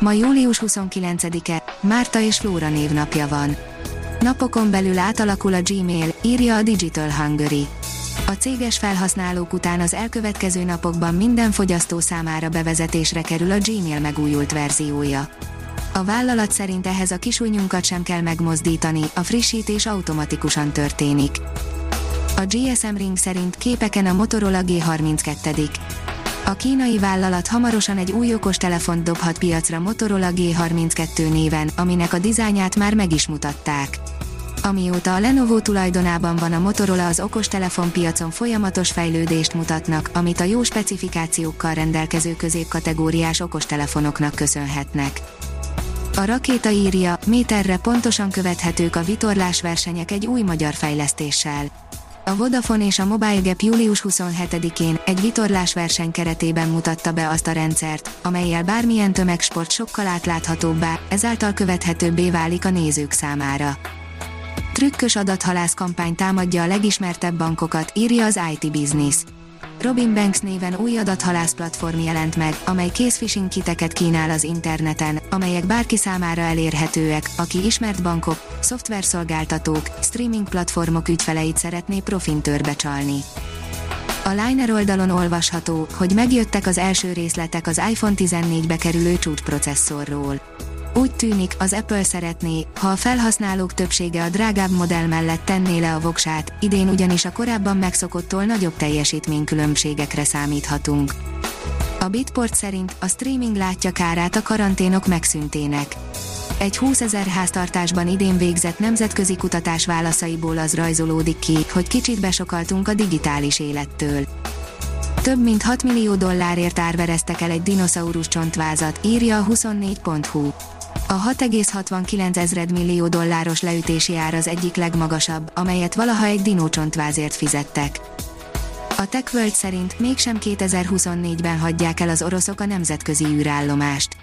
Ma július 29-e, Márta és Flóra névnapja van. Napokon belül átalakul a Gmail, írja a Digital Hungary. A céges felhasználók után az elkövetkező napokban minden fogyasztó számára bevezetésre kerül a Gmail megújult verziója. A vállalat szerint ehhez a kisújnyunkat sem kell megmozdítani, a frissítés automatikusan történik. A GSM Ring szerint képeken a Motorola G32. A kínai vállalat hamarosan egy új okostelefont dobhat piacra Motorola G32 néven, aminek a dizájnját már meg is mutatták. Amióta a Lenovo tulajdonában van a Motorola az okostelefon piacon folyamatos fejlődést mutatnak, amit a jó specifikációkkal rendelkező középkategóriás okostelefonoknak köszönhetnek. A rakéta írja, méterre pontosan követhetők a vitorlás versenyek egy új magyar fejlesztéssel. A Vodafone és a Mobile Gap július 27-én egy vitorlás verseny keretében mutatta be azt a rendszert, amelyel bármilyen tömegsport sokkal átláthatóbbá, ezáltal követhetőbbé válik a nézők számára. Trükkös adathalász kampány támadja a legismertebb bankokat, írja az IT Business. Robin Banks néven új adathalász platform jelent meg, amely készphishing kiteket kínál az interneten, amelyek bárki számára elérhetőek, aki ismert bankok, szoftverszolgáltatók, streaming platformok ügyfeleit szeretné profintőrbe csalni. A Liner oldalon olvasható, hogy megjöttek az első részletek az iPhone 14-be kerülő csúcsprocesszorról. Úgy tűnik, az Apple szeretné, ha a felhasználók többsége a drágább modell mellett tenné le a voksát, idén ugyanis a korábban megszokottól nagyobb teljesítménykülönbségekre számíthatunk. A Bitport szerint a streaming látja kárát a karanténok megszüntének. Egy 20 ezer háztartásban idén végzett nemzetközi kutatás válaszaiból az rajzolódik ki, hogy kicsit besokaltunk a digitális élettől. Több mint 6 millió dollárért árvereztek el egy dinoszaurusz csontvázat, írja a 24.hu. A 6,69 ezred millió dolláros leütési ár az egyik legmagasabb, amelyet valaha egy dinócsontvázért fizettek. A TechWorld szerint mégsem 2024-ben hagyják el az oroszok a nemzetközi űrállomást.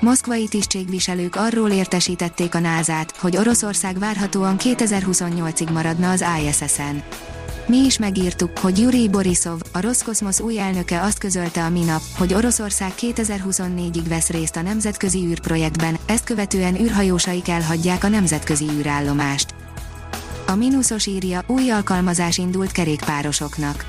Moszkvai tisztségviselők arról értesítették a NASA-t, hogy Oroszország várhatóan 2028-ig maradna az ISS-en. Mi is megírtuk, hogy Yuri Borisov, a Roszkoszmosz új elnöke azt közölte a minap, hogy Oroszország 2024-ig vesz részt a nemzetközi űrprojektben, ezt követően űrhajósaik elhagyják a nemzetközi űrállomást. A mínuszos írja, új alkalmazás indult kerékpárosoknak.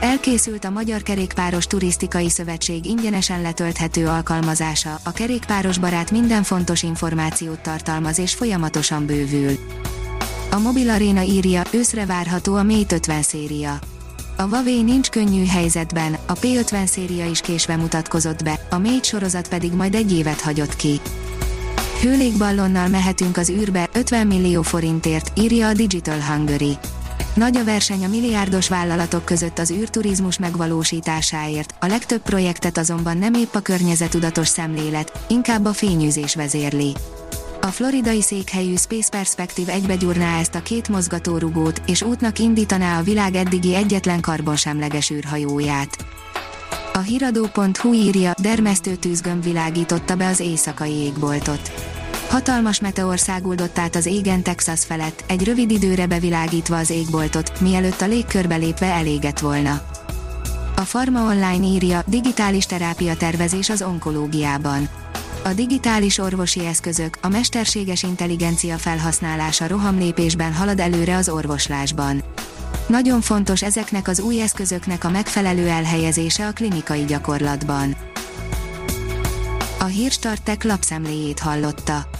Elkészült a Magyar Kerékpáros Turisztikai Szövetség ingyenesen letölthető alkalmazása, a kerékpáros barát minden fontos információt tartalmaz és folyamatosan bővül. A Mobil Arena írja, őszre várható a Mate 50 széria. A Huawei nincs könnyű helyzetben, a P50 széria is késve mutatkozott be, a Mate sorozat pedig majd egy évet hagyott ki. Hőlégballonnal mehetünk az űrbe 50 millió forintért, írja a Digital Hungary. Nagy a verseny a milliárdos vállalatok között az űrturizmus megvalósításáért, a legtöbb projektet azonban nem épp a környezetudatos szemlélet, inkább a fényűzés vezérli. A floridai székhelyű Space Perspective egybegyúrná ezt a két mozgatórugót, és útnak indítaná a világ eddigi egyetlen karbonsemleges űrhajóját. A hiradó.hu írja, dermesztő tűzgömb világította be az éjszakai égboltot. Hatalmas meteor száguldott át az égen Texas felett, egy rövid időre bevilágítva az égboltot, mielőtt a légkörbe lépve elégett volna. A Pharma Online írja, digitális terápia tervezés az onkológiában a digitális orvosi eszközök, a mesterséges intelligencia felhasználása rohamlépésben halad előre az orvoslásban. Nagyon fontos ezeknek az új eszközöknek a megfelelő elhelyezése a klinikai gyakorlatban. A Hírstartek lapszemléjét hallotta.